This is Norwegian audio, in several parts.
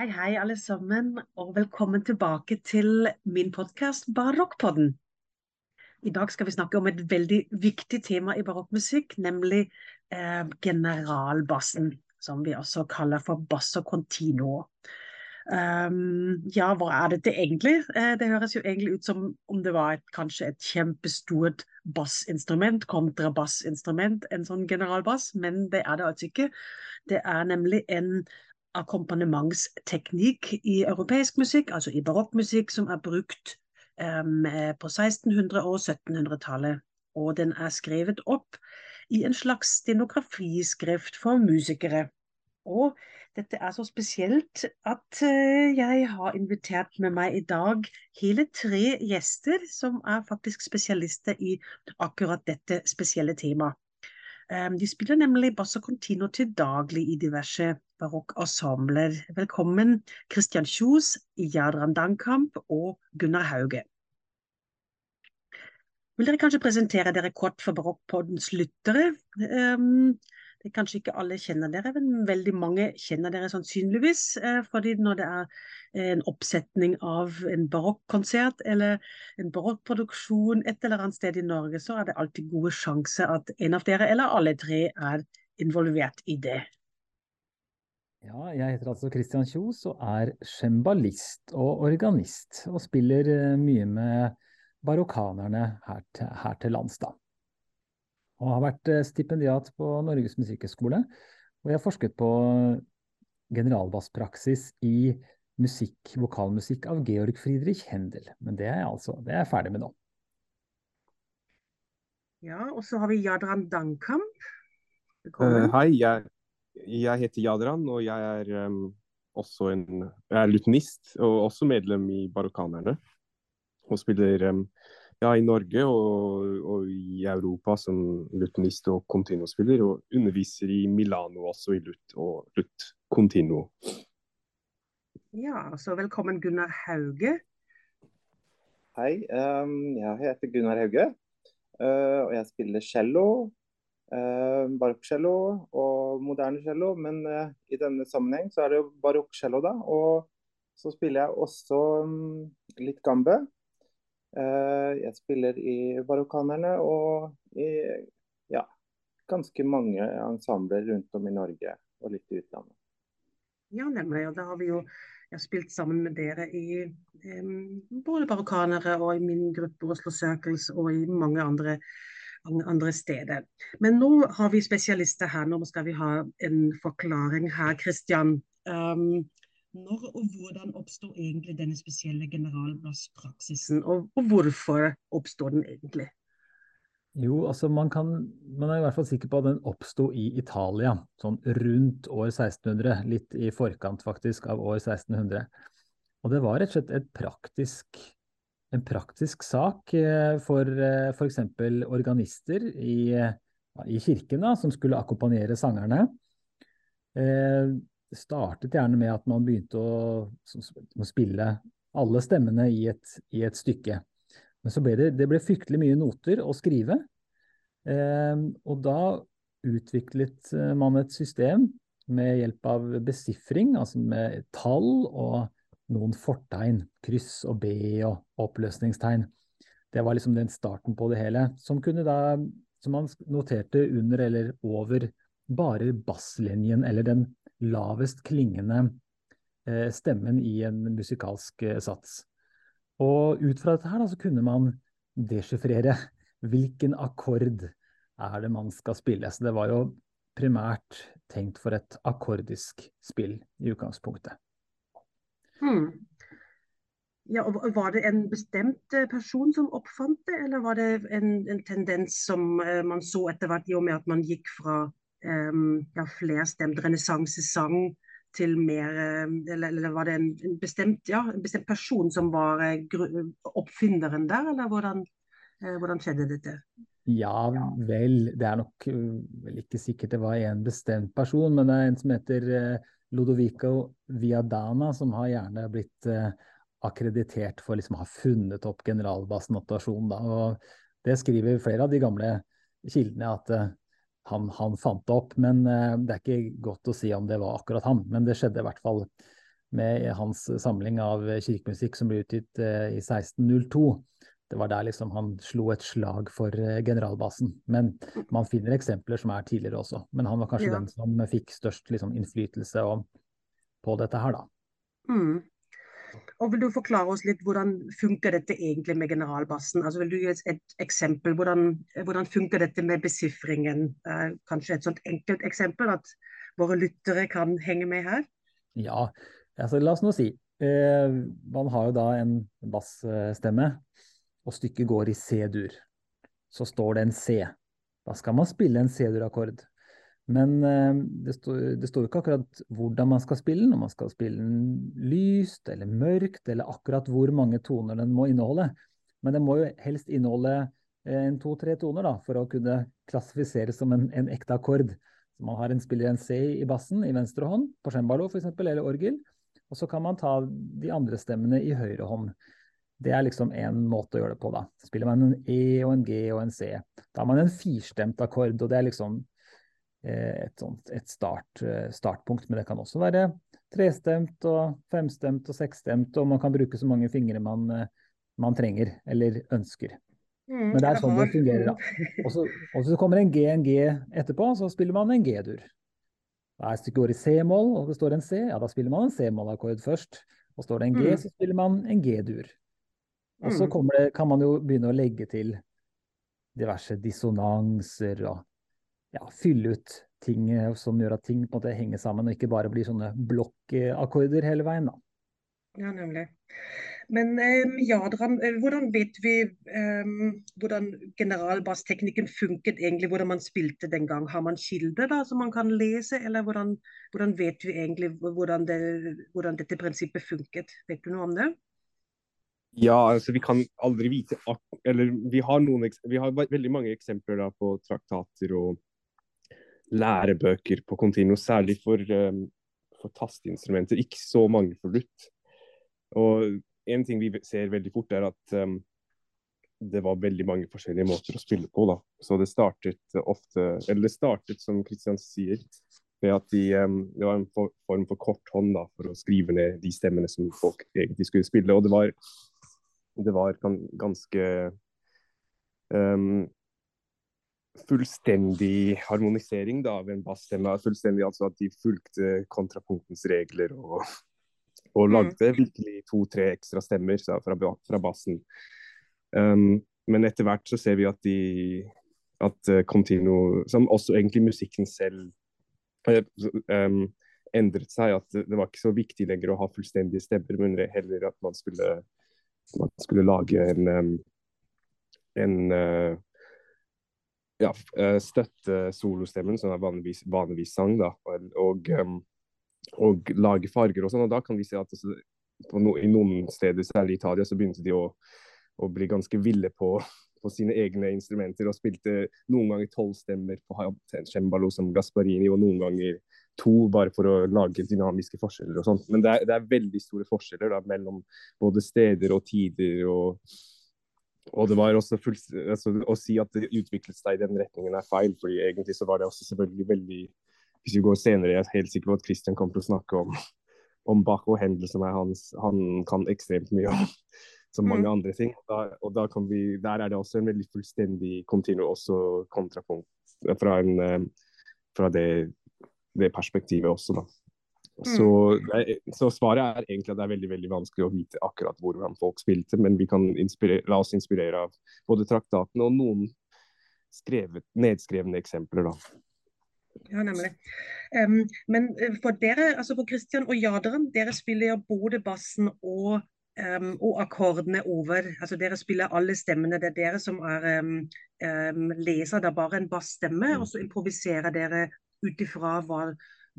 Hei, hei, alle sammen, og velkommen tilbake til min podkast Barokkpodden. I dag skal vi snakke om et veldig viktig tema i barokkmusikk, nemlig eh, generalbassen, som vi også kaller for basso continuo. Um, ja, hva er dette egentlig? Eh, det høres jo egentlig ut som om det var et, kanskje et kjempestort bassinstrument, kontrabassinstrument, en sånn generalbass, men det er det altså ikke. Det er nemlig en akkompagnementsteknikk i europeisk musikk, altså i barokkmusikk, som er brukt um, på 1600- og 1700-tallet. Og den er skrevet opp i en slags stenografiskrift for musikere. Og dette er så spesielt at uh, jeg har invitert med meg i dag hele tre gjester som er faktisk spesialister i akkurat dette spesielle temaet. Um, de spiller nemlig basso continuo til daglig i diverse barokkensembler. Velkommen Christian Kjos, Jadran Dankamp og Gunnar Hauge. Vil dere kanskje presentere dere kort for Barokkpoddens lyttere? Um, det kanskje ikke alle kjenner dere, men veldig mange kjenner dere sannsynligvis. Eh, fordi når det er en oppsetning av en barokkonsert eller en barokkproduksjon et eller annet sted i Norge, så er det alltid gode sjanser at en av dere eller alle tre er involvert i det. Ja, jeg heter altså Christian Kjos og er cembalist og organist, og spiller eh, mye med barokkanerne her til, her til lands, da og har vært eh, stipendiat på Norges musikkhøgskole. Og jeg har forsket på generalbasspraksis i musikk, vokalmusikk av Georg Friedrich Händel. Men det er jeg altså det er jeg ferdig med nå. Ja, og så har vi Jadran Dankamp. Uh, hei, jeg, jeg, heter Jadran, og jeg er um, også en jeg er lutenist, og også medlem i Barokkanerne. Og spiller um, ja, i Norge og, og, i Europa som lutenist og continuo-spiller, og underviser i Milano også i lut og lut continuo. Ja, så velkommen Gunnar Hauge. Hei, um, jeg heter Gunnar Hauge, uh, og jeg spiller cello. Uh, barokkcello og moderne cello, men eh, i denne sammenheng så er det jo barokkcello, da. Og så spiller jeg også um, litt gambe. Eh, jeg spiller i Barokkanerne og i ja, ganske mange ensembler rundt om i Norge og litt i utlandet. Ja, nemlig. Og da har vi jo jeg har spilt sammen med dere i um, både Barokkanere og i min gruppe Oslo Circles og i mange andre, andre steder. Men nå har vi spesialister her. Nå skal vi ha en forklaring her, Kristian. Um, når og hvordan oppstår egentlig denne spesielle generalblasspraksisen, og, og hvorfor oppstår den egentlig? Jo, altså man, kan, man er i hvert fall sikker på at den oppsto i Italia, sånn rundt år 1600. Litt i forkant faktisk av år 1600. Og det var rett og slett et praktisk, en praktisk sak eh, for eh, f.eks. organister i, i kirken da, som skulle akkompagnere sangerne. Eh, startet gjerne med at man begynte å, å spille alle stemmene i et, i et, stykke. Men så ble det, det ble fryktelig mye noter å skrive. Eh, og da utviklet eh, man et system med hjelp av besifring, altså med tall og noen fortegn. Kryss og B og oppløsningstegn. Det var liksom den starten på det hele. Som, kunne da, som man noterte under eller over bare basslinjen, eller den lavest klingende eh, stemmen i en musikalsk eh, sats. Og ut fra dette her da, så kunne man deschiffrere hvilken akkord er det man skal spille. Så det var jo primært tenkt for et akkordisk spill i utgangspunktet. Hmm. Ja, og Var det en bestemt eh, person som oppfant det, eller var det en, en tendens som man så etter hvert, i og med at man gikk fra um, ja, flerstemt renessansesang til mer eller, eller, var det en, en, bestemt, ja, en, bestemt, person som var uh, oppfinneren der, eller hvordan, uh, hvordan, skjedde dette? Ja vel, det er nok vel ikke sikkert det var en bestemt person, men det er en som heter Lodovico Viadana, som har gjerne blitt akkreditert for liksom å ha funnet opp generalbassnotasjon. Det skriver flere av de gamle kildene at han, han, fant det opp. Men uh, det er ikke godt å si om det var akkurat han. Men det skjedde i hvert fall med hans samling av kirkemusikk som ble utgitt i 1602. Det var der liksom han slo et slag for generalbassen. Men man finner eksempler som er tidligere også. Men han var kanskje ja. den som fikk størst liksom, innflytelse på dette her, da. Mm. Og Vil du forklare oss litt hvordan funker dette egentlig med generalbassen? Altså Vil du gi et eksempel? Hvordan, hvordan funker dette med besifringen? Eh, kanskje et sånt enkelt eksempel, at våre lyttere kan henge med her? Ja, altså la oss nå si. Eh, man har jo da en bassstemme, og stykket går i C-dur. Så står det en C. Da skal man spille en C-dur-akkord. Men eh, det, står, jo ikke akkurat hvordan man skal spille den, om man skal spille den lyst eller mørkt, eller akkurat hvor mange toner den må inneholde. Men den må jo helst inneholde eh, en to-tre toner da, for å kunne klassifiseres som en, en ekte akkord. Så man har en spiller en C i bassen i venstre hånd, på cembalo f.eks., eller orgel. Og så kan man ta de andre stemmene i høyre hånd. Det er liksom én måte å gjøre det på, da. Spiller man en E og en G og en C. Da har man en firstemt akkord, og det er liksom Eh, et, sånt, et start, eh, startpunkt. Men det kan også være trestemt og femstemt og seksstemt, og man kan bruke så mange fingre man, eh, man trenger eller ønsker. Mm, Men det er sånn det fungerer, da. Og så, og så kommer en G, en G etterpå, så spiller man en G-dur. Da er stykket går i C-moll, og det står en C, ja da spiller man en C-moll-akkord først. Og står det en G, mm. så spiller man en G-dur. Og så mm. det, kan man jo begynne å legge til diverse dissonanser og ja, fylle ut ting eh, som gjør at ting på en måte henger sammen, og ikke bare blir sånne blokkakkorder hele veien. da. Ja, nemlig. Men um, Jadran, eh, hvordan vet vi um, hvordan generalbassteknikken funket egentlig, hvordan man spilte den gang? Har man kilder da, som man kan lese, eller hvordan, hvordan vet vi egentlig hvordan, det, hvordan, dette prinsippet funket? Vet du noe om det? Ja, altså vi kan aldri vite Eller vi har, noen, vi har veldig mange eksempler da, på traktater og lærebøker på Continuo, særlig for, um, for tasteinstrumenter. Ikke så mange for lutt. Og en ting vi ser veldig fort, er at um, det var veldig mange forskjellige måter å spille på. da. Så det startet ofte Eller det startet, som Kristian sier, med at de, um, det var en for, form for korthånd da, for å skrive ned de stemmene som folk egentlig skulle spille. Og det var, det var ganske um, fullstendig harmonisering da, av en bassstemme. Fullstendig altså At de fulgte kontrapunktens regler og, og mm. lagde virkelig to-tre ekstra stemmer så, fra, fra, bassen. Um, men etter hvert så ser vi at de at uh, Contino, som også egentlig musikken selv um, endret seg. At det var ikke så viktig lenger å ha fullstendige stemmer, men heller at man skulle, man skulle lage en, en uh, ja, eh, støtte solostemmen, som er vanligvis, vanligvis sang, da, og, og, lage farger og sånn. Og da kan vi se at altså, no, i noen steder, særlig i Italia, så begynte de å, å bli ganske ville på, på, sine egne instrumenter og spilte noen ganger tolv stemmer på cembalo som Gasparini, og noen ganger to, bare for å lage dynamiske forskjeller og sånt. Men det er, det er veldig store forskjeller da, mellom både steder og tider. og og det var også fullt, altså, Å si at det utviklet seg i den retningen er feil, fordi egentlig så var det også selvfølgelig veldig Hvis vi går senere, jeg er helt sikker på at Christian kommer til å snakke om, om Bach og som er hans Han kan ekstremt mye om som mange mm. andre ting. Da, og da vi, der er det også en veldig fullstendig kontinuum, også kontrapunkt fra, en, eh, fra det, det perspektivet også, da. Så, mm. så, svaret er egentlig at det er veldig veldig vanskelig å vite akkurat hvordan folk spilte, men vi kan la oss inspirere av både traktatene og noen skrevet, nedskrevne eksempler. da. Ja, nemlig. Um, men eh, for dere, altså for Christian og Jaderen, dere spiller både bassen og, um, og akkordene over. Altså Dere spiller alle stemmene. Det er dere som er um, leser. Er bare en bassstemme, mm. og så improviserer dere ut ifra hva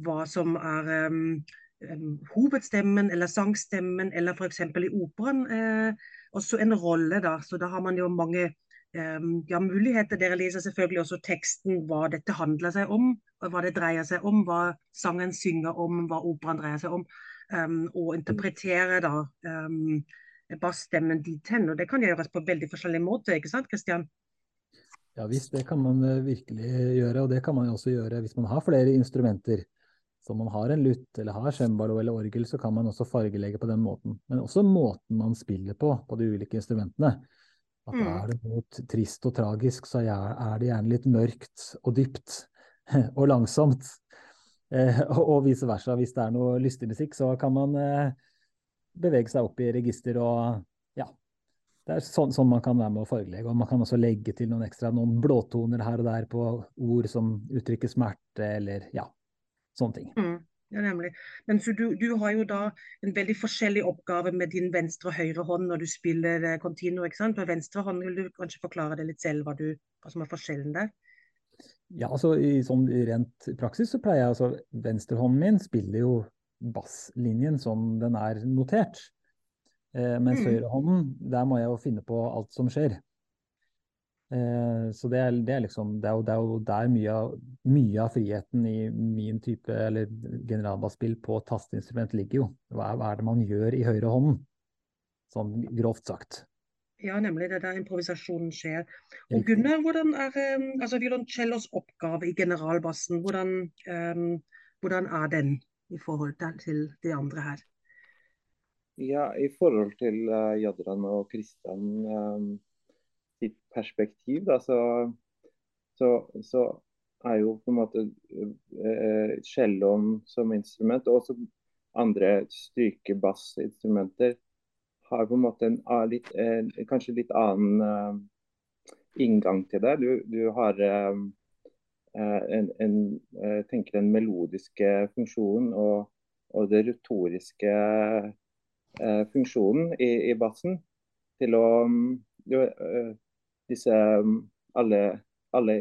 hva som er um, um, hovedstemmen eller sangstemmen, eller f.eks. i operaen eh, også en rolle. da, så Da har man jo mange um, ja, muligheter. Dere leser selvfølgelig også teksten, hva dette handler seg om, hva det dreier seg om, hva sangen synger om, hva operaen dreier seg om. og interpretere da bassstemmen dit hen. Og det kan gjøres på veldig forskjellige måter, ikke sant Kristian? Ja visst, det kan man eh, virkelig gjøre. Og det kan man jo også gjøre hvis man har flere instrumenter. Så om man har en lutt eller har cembalo eller orgel, så kan man også fargelegge på den måten. Men også måten man spiller på på de ulike instrumentene. At Mm. er det noe trist og tragisk, så er det gjerne litt mørkt og dypt og langsomt. Eh, og vice versa. Hvis det er noe lystig musikk, så kan man eh, bevege seg opp i register og. Det er sånn, sånn man kan være med å fargelegge. Og man kan også legge til noen ekstra, noen blåtoner her og der på ord som uttrykker smerte, eller ja, sånne ting. Mm. Ja, nemlig. Men så du, du har jo da en veldig forskjellig oppgave med din venstre og høyre hånd når du spiller eh, continuo, ikke sant? På venstre hånd vil du kanskje forklare det litt selv, hva, du, hva som er forskjellen der? Ja, altså i sånn rent praksis så pleier jeg altså Venstrehånden min spiller jo basslinjen som den er notert. Eh, mens Mm. høyrehånden, der må jeg jo finne på alt som skjer. Eh, så det er, det er liksom Det er jo, det er jo der mye av, mye av friheten i min type eller generalbasspill på tasteinstrument ligger jo. Hva er, hva er det man gjør i høyrehånden? Sånn grovt sagt. Ja, nemlig. Det er der improvisasjonen skjer. Og Gunnar, hvordan er eh, altså violoncellos oppgave i generalbassen? Hvordan, um, hvordan er den i forhold til de andre her? Ja, i forhold til uh, Jadran og Kristian eh, sitt perspektiv, da, så, så, så er jo på en måte uh, som instrument, og også andre strykebassinstrumenter, har på en måte en uh, litt, uh, kanskje litt annen inngang til det. Du, du har en, en, tenker den melodiske funksjonen og, og det retoriske eh, funksjonen i, i bassen til å mm, jo, eh, Disse mm, alle, alle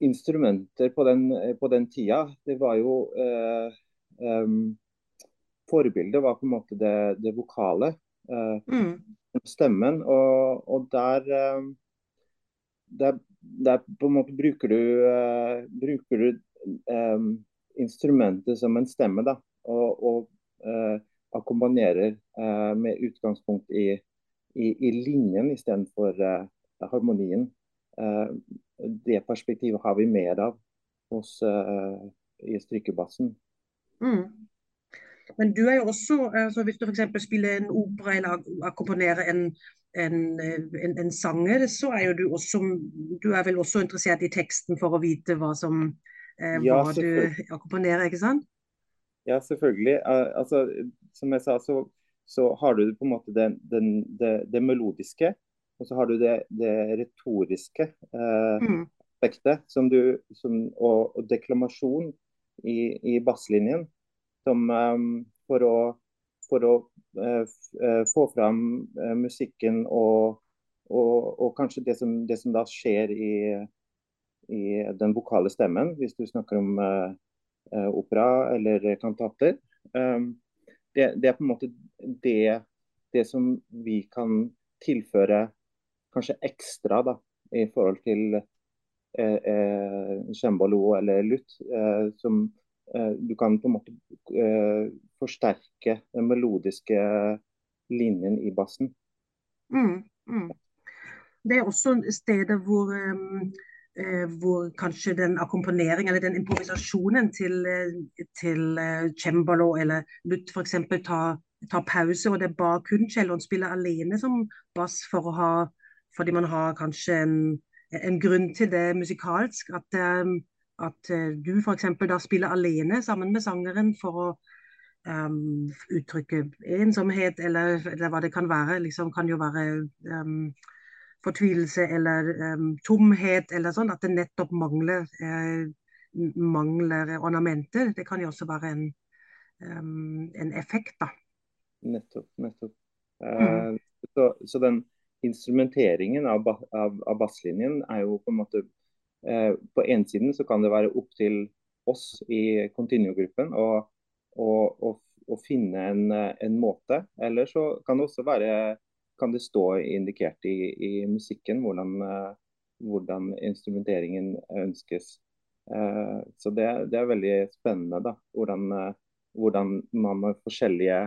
instrumenter på den, på den tida, det var jo eh, em, Forbildet var på en måte det, det vokale. eh, Mm. stemmen. Og, og der, eh, der, der på en måte bruker du, eh, bruker du eh, instrumentet som en stemme, da. Og, og eh, akkompagnerer eh, med utgangspunkt i, i, i linjen istedenfor eh, harmonien. Eh, det perspektivet har vi mer av hos, eh, i strykebassen. Mm. Men du er jo også, altså hvis du f.eks. spiller en opera eller akkompagnerer en, en, eh, en, en sanger, så er jo du også Du er vel også interessert i teksten for å vite hva som eh, Ja, du akkompagnerer, ikke sant? Ja, selvfølgelig. Eh, altså, som jeg sa, så, så har du på en måte det, den, det, det melodiske, og så har du det, det retoriske eh, Mm. aspektet som du, som, og, og deklamasjon i, i basslinjen. Som um, for å, for å uh, eh, få fram uh, musikken og, og, og kanskje det som, det som da skjer i, i den vokale stemmen, hvis du snakker om opera eller kantater. Um, det, det er på en måte det, det som vi kan tilføre kanskje ekstra da, i forhold til eh, eh, eller lutt. Eh, som eh, du kan på en måte eh, forsterke den melodiske linjen i bassen. Mm. Mm. Det er også steder hvor, um, hvor kanskje den akkompanering eller den improvisasjonen til, eh, til eh, cembalo eller lutt f.eks. tar tar pause, og det er bare kun celloen spiller alene som bass for å ha fordi man har kanskje en, en grunn til det musikalsk. At, eh, at eh, du f.eks. da spiller alene sammen med sangeren for å um, uttrykke ensomhet, eller, eller hva det kan være. Liksom, kan jo være um, fortvilelse eller um, tomhet, eller sånn. At det nettopp mangler, eh, mangler ornamenter. Det kan jo også være en, um, en effekt, da. Nettopp. nettopp. Mm. Uh, så, så den instrumenteringen av, av, av basslinjen er jo på en måte uh, På ene siden så kan det være opp til oss i Continuo-gruppen å, å, å, å finne en, eh, en måte. Eller så kan det også være kan det stå indikert i, i musikken hvordan, eh, hvordan instrumenteringen ønskes. Eh, så det, det er veldig spennende da, hvordan, eh, hvordan man med forskjellige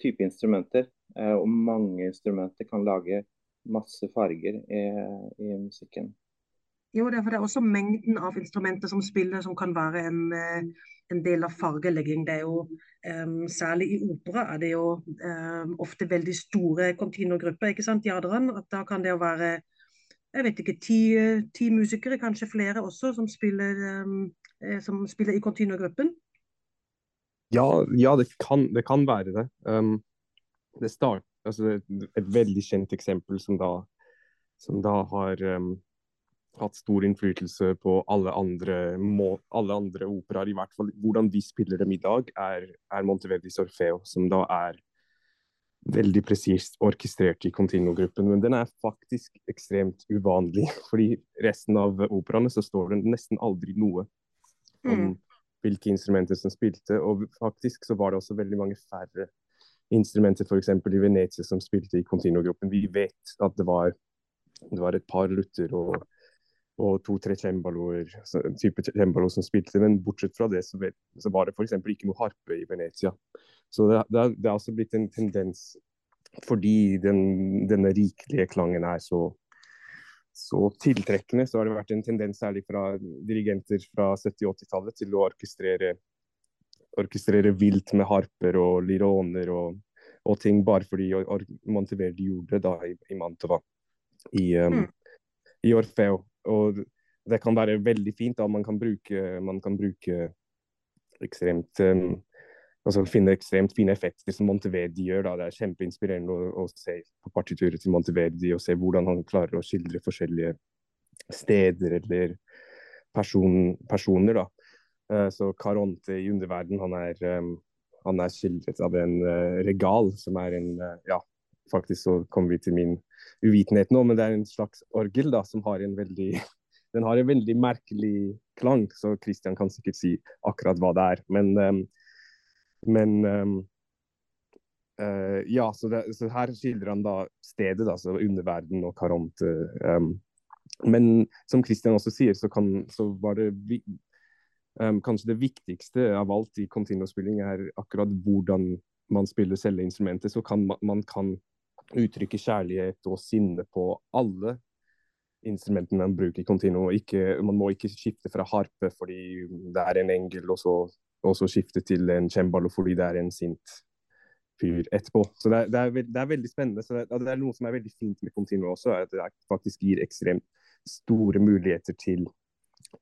typer instrumenter og mange instrumenter kan lage masse farger i, i musikken. Jo, det for det er også mengden av instrumenter som spiller som kan være en, eh, en del av fargelegging. Det er jo, um, Særlig i opera er det jo um, ofte veldig store kontinuergrupper, ikke sant, Jadran? At da kan det jo være jeg vet ikke, ti, ti musikere, kanskje flere også, som spiller, um, som spiller i kontinuergruppen? Ja, ja det, kan, det, kan, være det. Det start, altså et veldig kjent eksempel som da, som da har hatt stor innflytelse på alle andre, må, alle andre operaer, i hvert fall hvordan vi spiller dem i dag, er, er Monteverdis Orfeo, som da er veldig presist orkestrert i Continuo-gruppen. Men den er faktisk ekstremt uvanlig, fordi resten av operaene så står det nesten aldri noe om mm. hvilke instrumenter som spilte. Og faktisk så var det også veldig mange færre instrumenter f.eks. i Venezia som spilte i Continuo-gruppen. Vi vet at det var, det var et par lutter og og to-tre cembaloer, type cembalo som spilte. Men bortsett fra det, så, var det f.eks. ikke noe harpe i Venezia. Så det, det, det, er også blitt en tendens, fordi den, denne rikelige klangen er så, så tiltrekkende, så har det vært en tendens særlig fra dirigenter fra 70- 80-tallet til å orkestrere, orkestrere vilt med harper og lironer og, og ting, bare fordi Monteverdi gjorde det da i, i Mantova. I, um, mm. i Orfeo. Og det kan være veldig fint. da Man kan bruke, man kan bruke ekstremt um, altså finne ekstremt fine effekter som Monteverdi gjør. da Det er kjempeinspirerende å, å se på partituret til Monteverdi og se hvordan han klarer å skildre forskjellige steder eller person, personer. da uh, Så Caronte i underverden han er, um, han er skildret av en uh, regal, som er en uh, ja, faktisk så kommer vi til min uvitenhet nå, men det er en slags orgel da, som har en veldig den har en veldig merkelig klang, så Christian kan sikkert si akkurat hva det er. Men, um, men um, uh, ja, så, det, så, her skildrer han da stedet, da, så underverden og Caronte. Um, men som Christian også sier, så, kan, så var det kanskje det viktigste av alt i continuo-spilling er akkurat hvordan man spiller selve instrumentet. Så kan man, man kan uttrykke kjærlighet og sinne på alle instrumentene man bruker i continuo. man må ikke skifte fra harpe fordi det er en engel, og så, og så skifte til en cembalo fordi det er en sint fyr etterpå. Så det er, det er, det er veldig spennende. Det, det, er noe som er veldig fint med continuo også, er at det faktisk gir ekstremt store muligheter til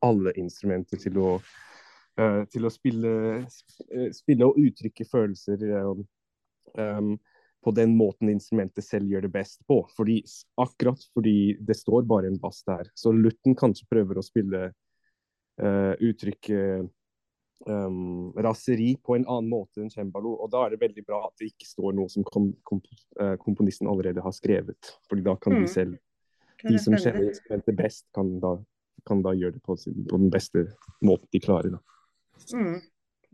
alle instrumenter til å, uh, til å spille, uh, spille, og uttrykke følelser. Um, på den måten instrumentet selv gjør det best på. Fordi, akkurat fordi det står bare en bass der. Så Lutten kanskje prøver å spille uh, uttrykket um, raseri på en annen måte enn cembalo. Og da er det veldig bra at det ikke står noe som kom, kom, uh, komponisten allerede har skrevet. Fordi da kan mm. de selv, de som kjenner instrumentet best, kan da, kan da gjøre det på, på, den beste måten de klarer. Da. Mm.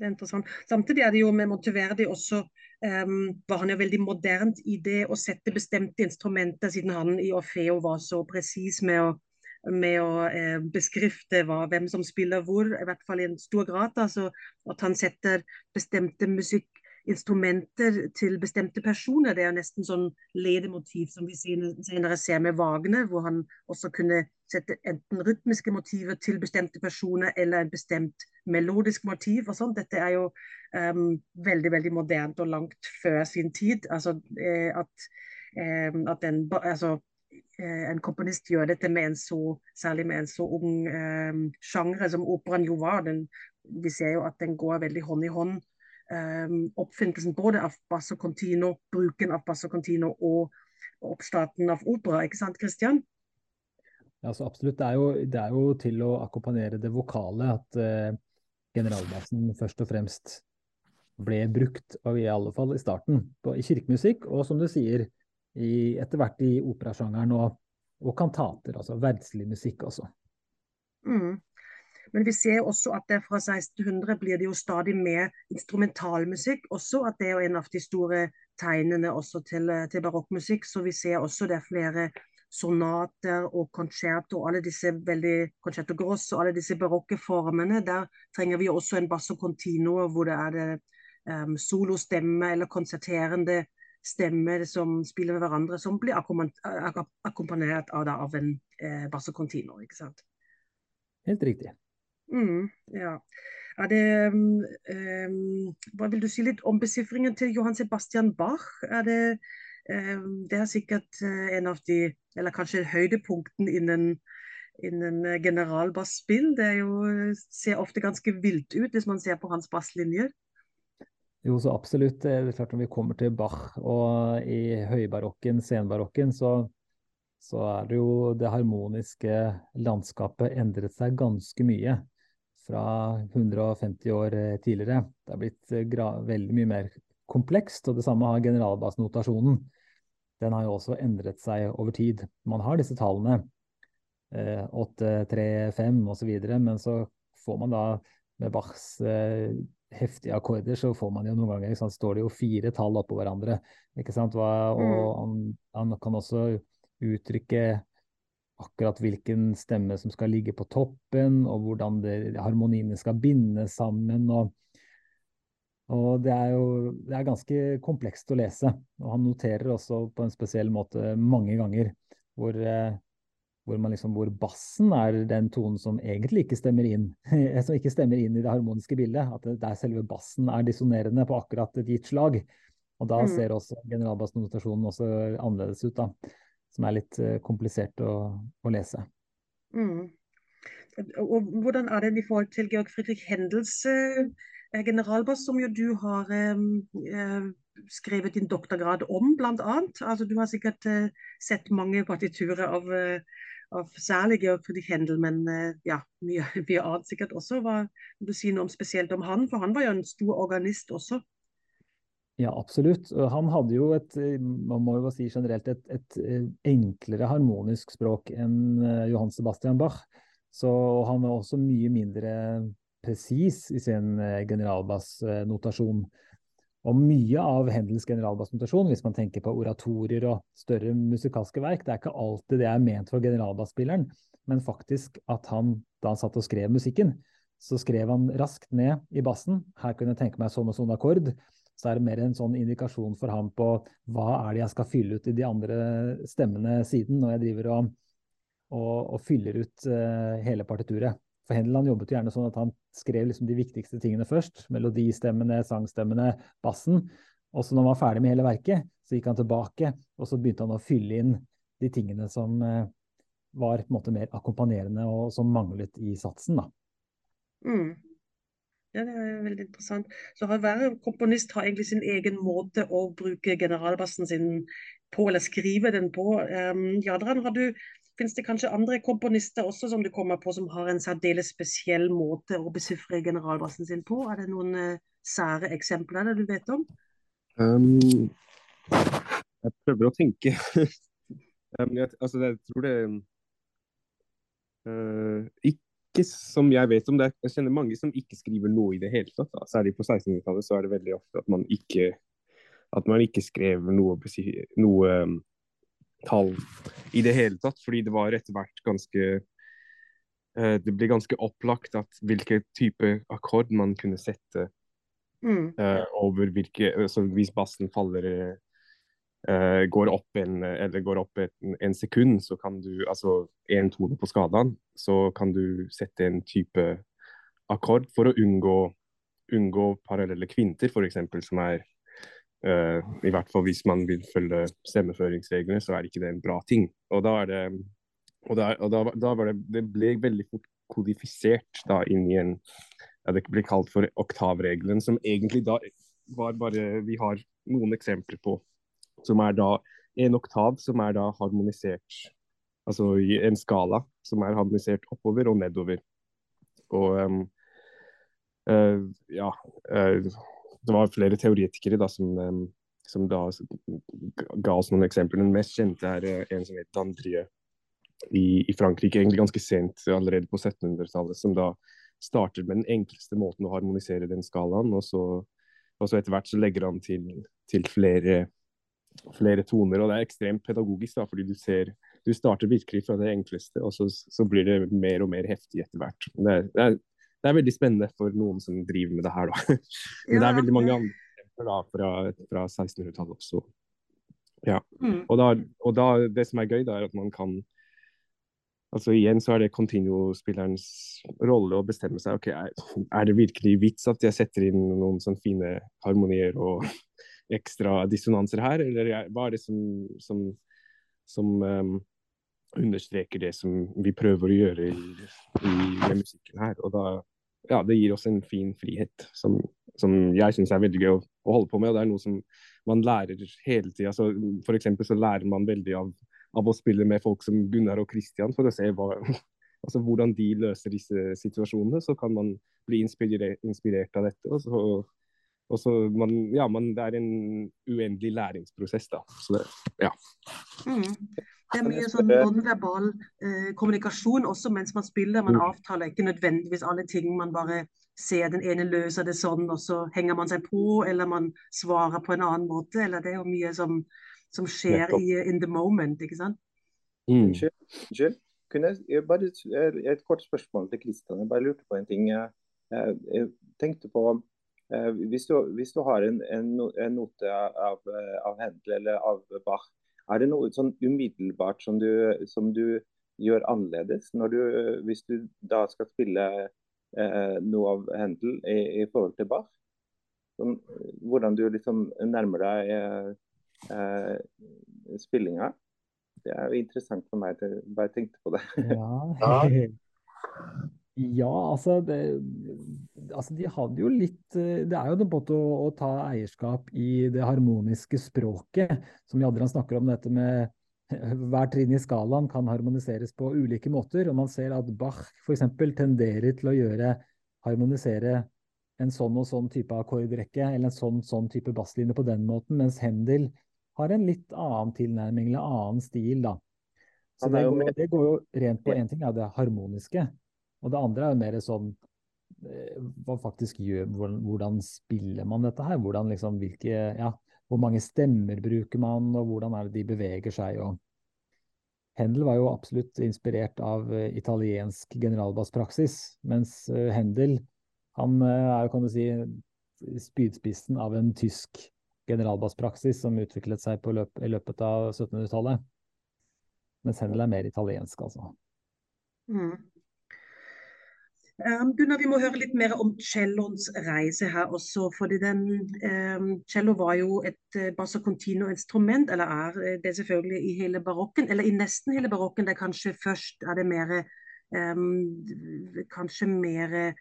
Interessant. Samtidig er det jo med Monteverdi også um, var han jo veldig modernt i det å sette bestemte instrumenter, siden han i Orfeo var så presis med å, med å eh, beskrifte hva, hvem som spiller hvor, i hvert fall i en stor grad. Altså, at han setter bestemte musikkinstrumenter til bestemte personer. Det er nesten sånn ledemotiv som vi senere ser med Wagner, hvor han også kunne sette enten rytmiske motiver til bestemte personer eller en bestemt melodisk motiv. og sånt. Dette er jo um, veldig veldig moderne og langt før sin tid. Altså, eh, at, eh, at en, altså, eh, en, komponist gjør dette med en så, særlig med en så ung um, sjanger som operaen jo var. Den, vi ser jo at den går veldig hånd i hånd um, oppfinnelsen både av basso continuo, bruken av basso continuo og oppstarten av opera. Ikke sant, Christian? Ja, så absolutt. Det er, jo, det er jo til å akkompagnere det vokale at eh, generalbassen først og fremst ble brukt, og i alle fall i starten, på, i kirkemusikk, og som du sier, i, etter hvert i operasjangeren og, og kantater, altså verdslig musikk også. Mm. Men vi ser også at det fra 1600 blir det jo stadig mer instrumentalmusikk også. At det er en av de store tegnene også til, til barokkmusikk. Så vi ser også det er flere sonater og concerto, alle disse veldig concerto grosso, alle disse barokke formene. Der trenger vi også en basso continuo hvor det er det um, solostemme eller konserterende stemmer som spiller med hverandre, som blir akkompagnert av, av en eh, basso continuo. ikke sant? Helt riktig. Mm, ja. Det, um, hva vil du si litt om besifringen til Johan Sebastian Bach? Er det, det er sikkert eh, en av de, eller kanskje høydepunkten innen, innen generalbassspill. Det er jo, ser ofte ganske vilt ut hvis man ser på hans basslinjer. Jo, så absolutt. Det er klart Når vi kommer til Bach og i høybarokken, senbarokken, så, så er det jo det harmoniske landskapet endret seg ganske mye fra 150 år eh, tidligere. Det har blitt eh, veldig mye mer komplekst, og det samme har generalbassnotasjonen. Den har jo også endret seg over tid. Man har disse tallene, eh, 8, 3, 5 osv., men så får man da med Bachs eh, heftige akkorder, så får man jo noen ganger sant, står det jo fire tall oppå hverandre. ikke sant? Hva, og mm. han, han, kan også uttrykke akkurat hvilken stemme som skal ligge på toppen, og hvordan det, harmoniene skal bindes sammen. og og det er jo det er ganske komplekst å lese. Og han noterer også på en spesiell måte mange ganger hvor eh, hvor, liksom, hvor, bassen er den tonen som egentlig ikke stemmer inn som ikke stemmer inn i det harmoniske bildet. At det, der selve bassen er dissonerende på akkurat et gitt slag. Og da mm. ser også generalbassnotasjonen også annerledes ut, da. Som er litt uh, komplisert å, å lese. Mm. Og hvordan er det i forhold til Georg Friedrich Hendels uh, generalbass, som jo du har uh, skrevet din doktorgrad om, bl.a. Altså, du har sikkert sett mange partiturer av av særlig Georg Friedrich Hendel, men eh, ja, mye, mye, annet sikkert også. Hva vil du si noe om spesielt om han? For han var jo en stor organist også. Ja, absolutt. Han hadde jo et, eh, man må jo si generelt, et, et eh, enklere harmonisk språk enn Johan Sebastian Bach. Så han var også mye mindre presis i sin generalbassnotasjon. Og mye av Hendels generalbassnotasjon, hvis man tenker på oratorier og større musikalske verk, det er ikke alltid det er ment for generalbassspilleren, men faktisk at han, da han satt og skrev musikken, så skrev han raskt ned i bassen. Her kunne jeg tenke meg sånn og sånn akkord. Så er det mer en sånn indikasjon for ham på hva er det jeg skal fylle ut i de andre stemmene siden, når jeg driver og, og, og fyller ut uh, hele partituret. For Hendeland jobbet jo gjerne sånn at han skrev liksom de viktigste tingene først. Melodistemmene, sangstemmene, bassen. Og så når han var ferdig med hele verket, så gikk han tilbake og så begynte han å fylle inn de tingene som uh, var på en måte mer akkompagnerende og som manglet i satsen. da. Mm. Ja, det er veldig interessant. Så hver komponist har egentlig sin egen måte å bruke generalbassen sin på, eller skrive den på. Um, Jadran, har du Fins det kanskje andre komponister også som du kommer på som har en særdeles spesiell måte å besifre generalbassen sin på? Er det noen uh, sære eksempler der du vet om? Um, jeg prøver å tenke. um, jeg, altså, jeg tror det uh, Ikke som jeg vet om. Det. Jeg kjenner mange som ikke skriver noe i det hele tatt. Da. Særlig på 1600-tallet så er det veldig ofte at man ikke, at man ikke skrev noe, noe um, tall i det hele tatt, fordi det var etter hvert ganske uh, Det ble ganske opplagt at hvilken type akkord man kunne sette mm. uh, over hvilke altså Hvis bassen faller uh, går opp en, eller går opp en, en, sekund, så kan du Altså én tone på skalaen, så kan du sette en type akkord for å unngå, unngå parallelle kvinter, f.eks., som er I hvert fall hvis man vil følge stemmeføringsreglene, så er ikke det en bra ting. Og da er det og, da, og da, da var det, det ble veldig fort kodifisert da inn i en ja, Det ble kalt for oktavregelen, som egentlig da var bare Vi har noen eksempler på som er da en oktav som er da harmonisert Altså i en skala som er harmonisert oppover og nedover. Og um, uh, ja uh, det var flere teoretikere da, som, som da ga oss noen eksempler. Den mest kjente er eh, en som het Dandrie i, i, Frankrike, egentlig ganske sent, allerede på 1700-tallet, som da starter med den enkleste måten å harmonisere den skalaen. Og så, og så etter hvert så legger han til, til flere, flere, toner. Og det er ekstremt pedagogisk, da, fordi du ser du starter virkelig fra det enkleste, og så, så blir det mer og mer heftig etter hvert. Det, det, er, det er veldig spennende for noen som driver med det her, da. Men det er veldig mange andre eksempler da, fra, fra 1600-tallet også. Ja. Mm. Og, da, og da, det som er gøy, da, er at man kan Altså Igjen så er det continuo-spillerens rolle å bestemme seg. ok, er, er, det virkelig vits at jeg setter inn noen sånne fine harmonier og ekstra dissonanser her, eller hva er det som, som, som um, understreker det som vi prøver å gjøre i, i, i musikken her? Og da, ja, det gir oss en fin frihet som, som jeg syns er veldig gøy å, å, holde på med. og det er noe som man lærer hele tida. For eksempel så lærer man veldig av av å spille med folk som Gunnar og Christian for å se hva, altså hvordan de løser disse situasjonene. Så kan man bli inspirert, inspirert av dette. Og så, og så man, ja, man, det er en uendelig læringsprosess, da. Så det, ja. Mm. Det er mye sånn nonverbal eh, kommunikasjon også mens man spiller. Man mm. avtaler ikke nødvendigvis alle ting. Man bare ser den ene løser det sånn, og så henger man seg på, eller man svarer på en annen måte. Eller det er jo mye som som skjer i in the moment, ikke sant? Mm. Unnskyld. Jeg bare Et kort spørsmål til Kristian. Jeg bare lurte på en ting. Jeg tenkte på eh, hvis du, hvis du har en, en, en note av, av Händel eller av Bach, er det noe sånn umiddelbart som du, som du gjør annerledes når du, hvis du da skal spille eh, noe av Händel i, i, forhold til Bach? Som, hvordan du liksom nærmer deg eh, eh, spillinga. Det er jo interessant for meg. Til, bare tenkte på det. ja. ja, altså, det, altså De hadde jo litt eh, Det er jo en måte å, å, ta eierskap i det harmoniske språket, som Jadran snakker om dette med hver trinn i skalaen kan harmoniseres på ulike måter. og Man ser at Bach f.eks. tenderer til å gjøre harmonisere en sånn og sånn type akkordrekke eller en sånn, sånn type basslinje på den måten, mens Hendel har en litt annen tilnærming eller annen stil, da. Så det går, det går, jo rent på én ting, ja, det harmoniske. Og det andre er mer sånn eh, hva faktisk gjør, hvordan, spiller man dette her? Hvordan liksom, hvilke, ja, hvor mange stemmer bruker man, og hvordan er det de beveger seg? og Händel var jo absolutt inspirert av uh, italiensk generalbasspraksis, mens Hendel, Händel han er jo, kan du si, spydspissen av en tysk generalbasspraksis som utviklet seg løp, i løpet av 1700-tallet. Mens Händel er mer italiensk, altså. Mm. Um, Gunnar, vi må høre litt mer om celloens reise her også. fordi den, um, Cello var jo et uh, basso continuo-instrument, eller er uh, det selvfølgelig i hele barokken, eller i nesten hele barokken. Det er kanskje først er det mer um, Kanskje mer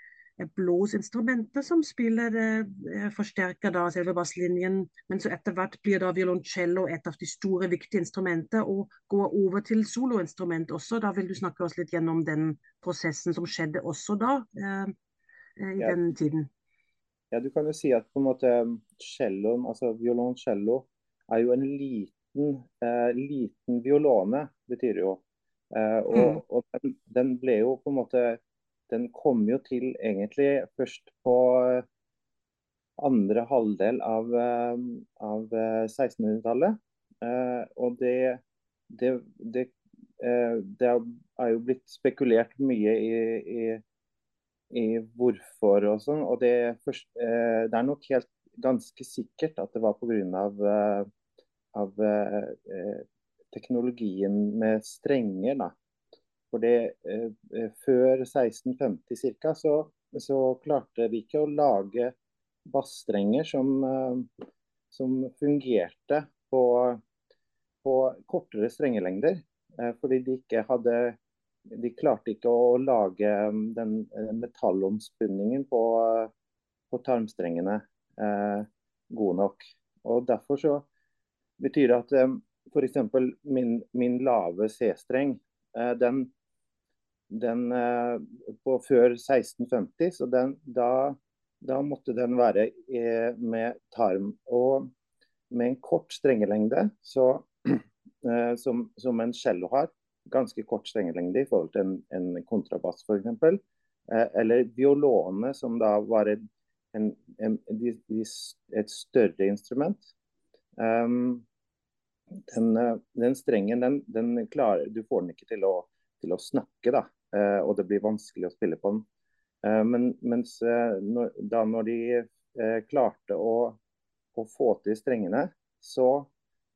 blåsinstrumenter som spiller eh, forsterker da selve basslinjen. Men så etter hvert blir da violoncello et av de store, viktige instrumentene, og går over til soloinstrument også. Da vil du snakke oss litt gjennom den prosessen som skjedde også da, eh, eh i ja. den tiden. Ja, du kan jo si at på en måte celloen, altså violoncello, er jo en liten, eh, liten violone, betyr det jo. Eh, og, mm. og den, den ble jo på en måte den kom jo til egentlig først på eh, andre halvdel av, eh, av 1600-tallet. Eh, og det, det, det, det, er jo blitt spekulert mye i, i, i hvorfor og sånn. Og det, først, det, er nok helt ganske sikkert at det var pga. Av, av teknologien med strenger. da fordi det, eh Før 1650 ca. Så, så, klarte vi ikke å lage bassstrenger som, eh, som fungerte på, på, kortere strengelengder. Eh, fordi de ikke hadde De klarte ikke å lage mm, den eh, metallomspunningen på, på tarmstrengene eh, god nok. Og Derfor så betyr det at eh, f.eks. Min, min lave C-streng den den eh, på før 1650, så den, da, da, måtte den være med tarm. Og med en kort strengelengde, så, eh, som, som, en cello har, ganske kort strengelengde i forhold til en, en kontrabass f.eks., eh, eller violone, som da var en, en, et større instrument. Um, den, den, strengen, den, den klarer, du får den ikke til å til å snakke, da. Eh, og det blir vanskelig å spille på den. Eh, men mens eh, når, da når de klarte å, å, få til strengene, så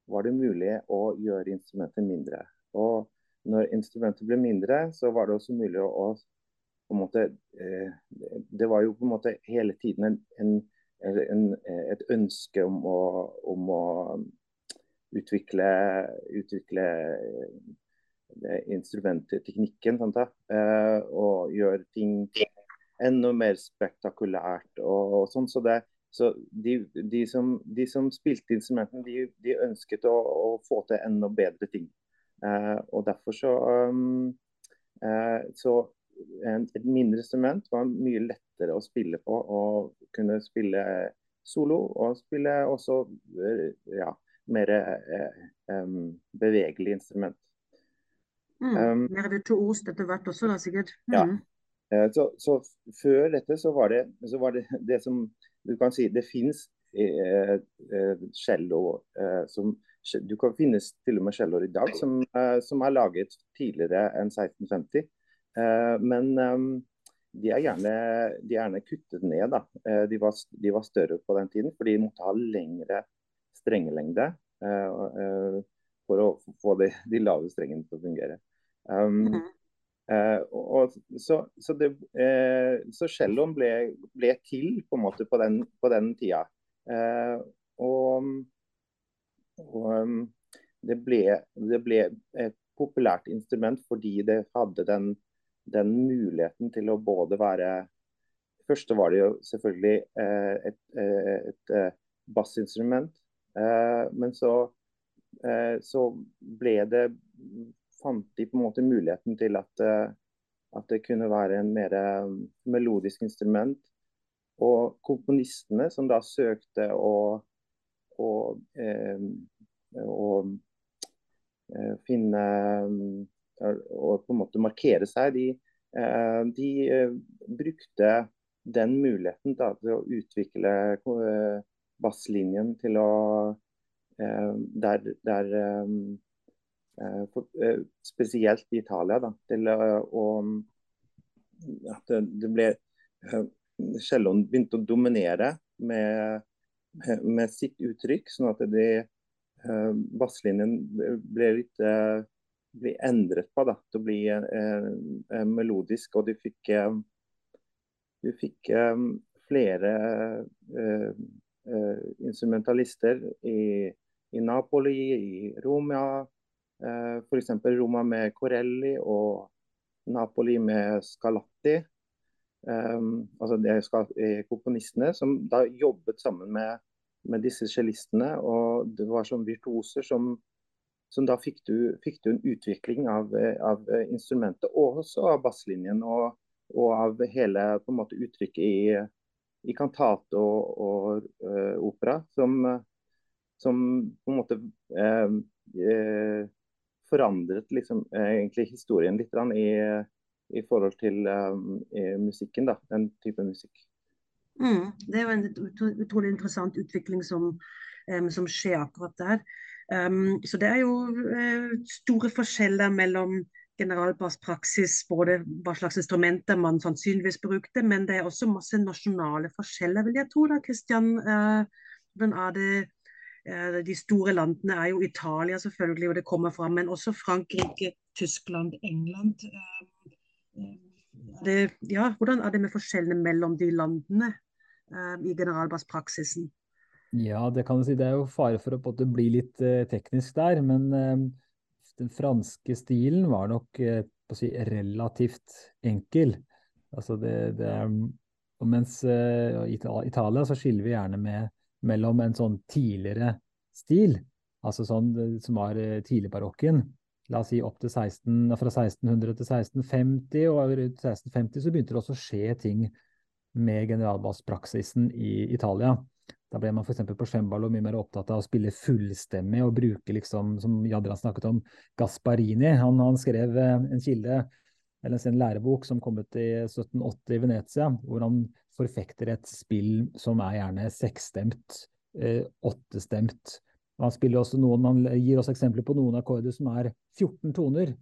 var det mulig å gjøre instrumentet mindre. Og når instrumentet ble mindre, så var det også mulig å, å måte Det var jo på en måte hele tiden en, en, en, et ønske om å, om å utvikle, utvikle eh, instrumentteknikken. Sant, eh, og gjøre ting enda mer spektakulært og, og sånn. Så, det, så de, de, som, de, som, spilte instrumentene, de, de ønsket å, å, få til enda bedre ting. Eh, og derfor så, um, eh, så en, et mindre instrument var mye lettere å spille på. Og kunne spille solo og spille også eh, ja, mer um, bevegelig instrument. Mm, um, mer ost etter hvert også, da sikkert. Mm. Ja. Så, så, før dette så var det, så var det, det som du kan si Det fins eh, cello eh, som du kan finnes til og med skjellår i dag som, eh, som, er laget tidligere enn 1650. Uh, eh, men um, de, er gjerne, de, er gjerne, kuttet ned. Da. De, var, de, var, større på den tiden, for de måtte ha lengre strengelengde for å få de, de, lave strengene til å fungere. Um, mm. og, så, så, det, så celloen ble, ble, til på en måte på den, på den tida. og og um, det ble, det ble, et populært instrument fordi det hadde den, den muligheten til å både være Først var det jo selvfølgelig eh, et, eh, et, et eh, bassinstrument. Men så, så, ble det fant de på en måte muligheten til at, at det kunne være en mer um, melodisk instrument. Og komponistene som da søkte å å, eh, å eh, finne og på en måte markere seg. De, eh, de brukte den muligheten da, til å utvikle basslinjen til å der, der spesielt i Italia, da, til å at det ble Celloen begynte å dominere med med sitt uttrykk, sånn at uh, basslinjen ble litt ble endret på da, til å bli uh, melodisk. Og du fikk, du fikk flere instrumentalister i, i, Napoli, i Roma. Uh, F.eks. Roma med Corelli og Napoli med Scalatti. Um, altså det er komponistene som da jobbet sammen med med disse cellistene. Og det var sånn virtuoser som, som da fikk du, fikk du, en utvikling av, av, instrumentet, og også av basslinjen. Og, og av hele på en måte uttrykket i, i kantate og, og uh, opera, som, som, på en måte eh, uh, forandret liksom, egentlig historien litt i, i forhold til musikken, da, den type musikk. Mm, det er jo en utrolig interessant utvikling som, som skjer akkurat der. Um, så det er jo uh, store forskjeller mellom generalbasspraksis, både hva slags instrumenter man sannsynligvis brukte, men det er også masse nasjonale forskjeller, vil jeg tro. da, Kristian. Uh, er det, de store landene er jo Italia, selvfølgelig, og det kommer fram, men også Frankrike, Tyskland, England. Det, ja, hvordan er det med forskjellene mellom de landene? Eh, i generalbasspraksisen? Ja, det kan du si. Det er jo fare for å bli litt teknisk der. Men den franske stilen var nok si, relativt enkel. Altså det, det er, mens i Italia så skiller vi gjerne med, mellom en sånn tidligere stil, altså sånn som var tidligbarokken. La oss si opp til 16, fra 1600 til 1650, og rundt 1650 så begynte det også å skje ting med generalbasspraksisen i Italia. Da ble man f.eks. på cembalo mye mer opptatt av å spille fullstemmig og bruke, liksom, som Jadran snakket om, Gasparini. Han, han skrev eh, en kilde, eller en lærebok som kom ut i 1780 i Venezia, hvor han forfekter et spill som er gjerne seksstemt, eh, åttestemt. Han, også noen, han gir også eksempler på noen akkorder som er 14 toner.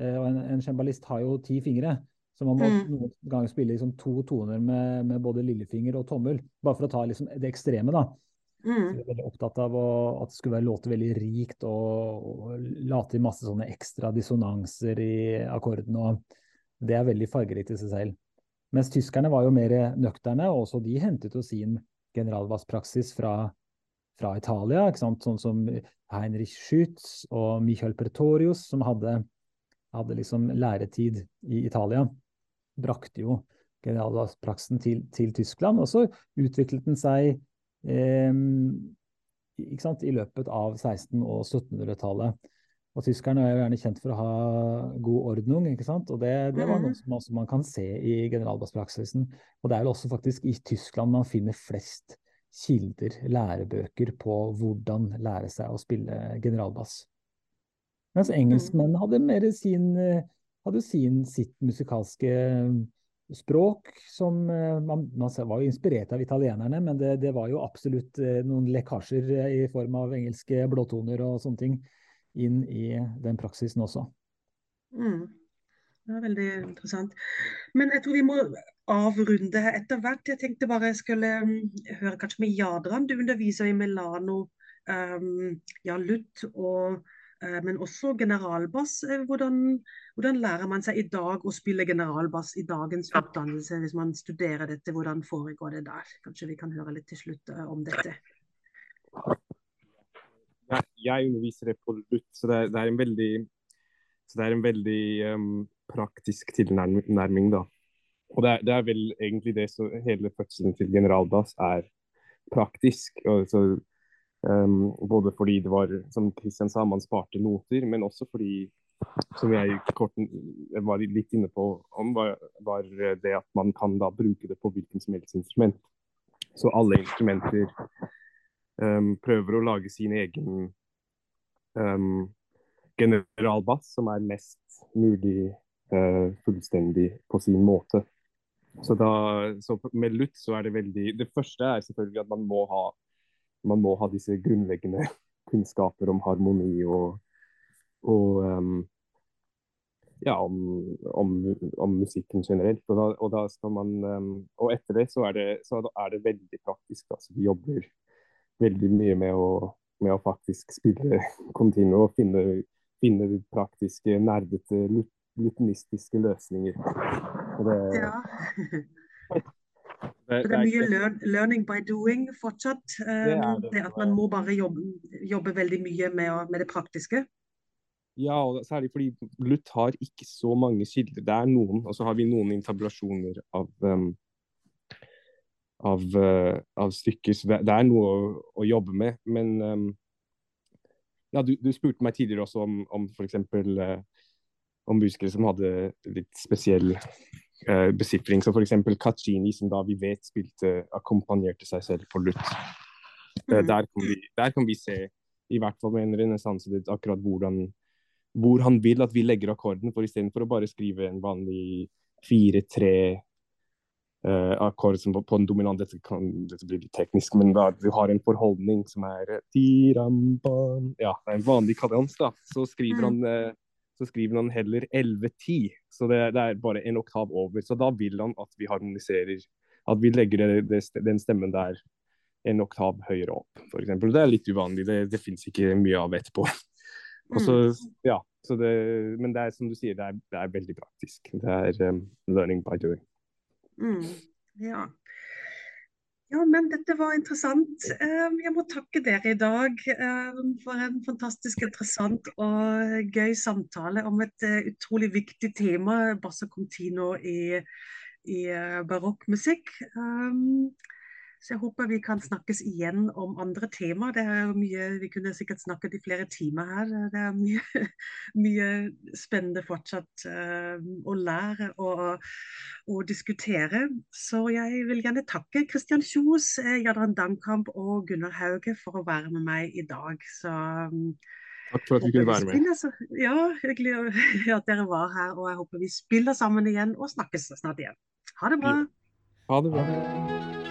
Eh, og en, en cembalist har jo ti fingre. Så man må mm. noen ganger spille liksom to toner med, med, både lillefinger og tommel, bare for å ta liksom det ekstreme. da. Mm. Så veldig opptatt av å, at det skulle være låter veldig rikt og, og late til masse sånne ekstra dissonanser i akkorden. og Det er veldig fargerikt i seg selv. Mens tyskerne var jo mer nøkterne, og også de hentet jo sin generalvasspraksis fra, fra Italia. Sånn som Heinrich Schütz og Michael Pretorius, som hadde, hadde liksom læretid i Italia, brakte jo generalbasspraksen til, til Tyskland. Og så utviklet den seg Ehm, i løpet av 1600- og 1700-tallet. Og Tyskerne er jo gjerne kjent for å ha god ordnung, ikke sant? og det, det var noe som også man kan se i generalbasspraksisen. Og det er vel også faktisk i Tyskland man finner flest kilder, lærebøker, på hvordan lære seg å spille generalbass. Mens engelskmenn hadde mer sin, hadde sin sitt musikalske språk som eh, man, man, var jo inspirert av italienerne, men det, det var jo absolutt eh, noen lekkasjer eh, i form av engelske blåtoner og sånne ting inn i den praksisen også. Mm. Det var veldig interessant. Men jeg tror vi må avrunde her etter hvert. Jeg tenkte bare jeg skulle um, høre kanskje med Jadran. Du underviser i Milano, um, ja, Luth og Eh, men også generalbass. Eh, hvordan, hvordan, lærer man seg i dag å spille generalbass i dagens utdannelse, hvis man studerer dette? Hvordan foregår det der? Kanskje vi kan høre litt til slutt eh, om dette. Jeg underviser det på LUT, så det er, det er en veldig, det er en veldig um, praktisk tilnærming. da. Og det er, det er, vel egentlig det som hele fødselen til generaldass er praktisk. Og så Um, både fordi det var, som Kristian sa, man sparte noter, men også fordi, som jeg kort var litt inne på, om, var, var, det at man kan da bruke det på hvilken som helst instrument. Så alle instrumenter um, prøver å lage sin egen um, generalbass, som er mest mulig uh, fullstendig på sin måte. Så, da, så med lutt så er det veldig Det første er selvfølgelig at man må ha man må ha disse grunnleggende kunnskaper om harmoni og, og um, ja, om, om, om, musikken generelt. Og, da, og, da, skal man um, Og etter det så er det, så er det veldig praktisk. Altså, vi jobber veldig mye med å, med å faktisk spille continuo og finne, finne praktiske, nerdete, lutinistiske løsninger. Det, ja. Det, det er mye learn, learning by doing fortsatt. Det, det. det, at man må bare jobbe, jobbe veldig mye med, med, det praktiske. Ja, og særlig fordi Luth har ikke så mange kilder. Det er noen, og så har vi noen intabulasjoner av, um, av, uh, av, stykker. Så det, det er noe å, å, jobbe med. Men um, ja, du, du, spurte meg tidligere også om, om f.eks. Uh, om musikere som hadde litt spesiell uh, besifring. Som f.eks. Caccini, som da vi vet spilte akkompagnerte seg selv på lutt. Uh, mm. der, kan vi, der, kan vi, se, i hvert fall med en renessanse, akkurat hvordan hvor han vil at vi legger akkorden, for istedenfor å bare skrive en vanlig fire-tre uh, akkord som på, på, en dominant dette, kan, dette blir litt teknisk, men da du har en forholdning som er ja, en vanlig kadans, da, så skriver mm. han uh, så skriver han heller 11-10. Så det, det, er bare en oktav over. Så da vil han at vi harmoniserer. At vi legger det, det, den stemmen der en oktav høyere opp, f.eks. Det er litt uvanlig. Det, det fins ikke mye av etterpå. Også, mm. ja, men det er som du sier, det er, det er veldig praktisk. Det er um, learning by doing. Mm. Ja. Ja, men dette var interessant. Ehm, jeg må takke dere i dag ehm, for en fantastisk interessant og gøy samtale om et eh, utrolig viktig tema, basso continuo i, i eh, barokkmusikk. Så jeg håper vi kan snakkes igjen om andre temaer. Det er mye, Vi kunne sikkert snakket i flere timer her. Det er mye, mye spennende fortsatt uh, å lære og, og, diskutere. Så jeg vil gjerne takke Kristian Kjos, eh, Jadran Damkamp og Gunnar Hauge for å være med meg i dag. Så, um, Takk for at du kunne være med. Ja, hyggelig at dere var her. Og jeg håper vi spiller sammen igjen og snakkes snart igjen. Ha det bra. Ha det bra.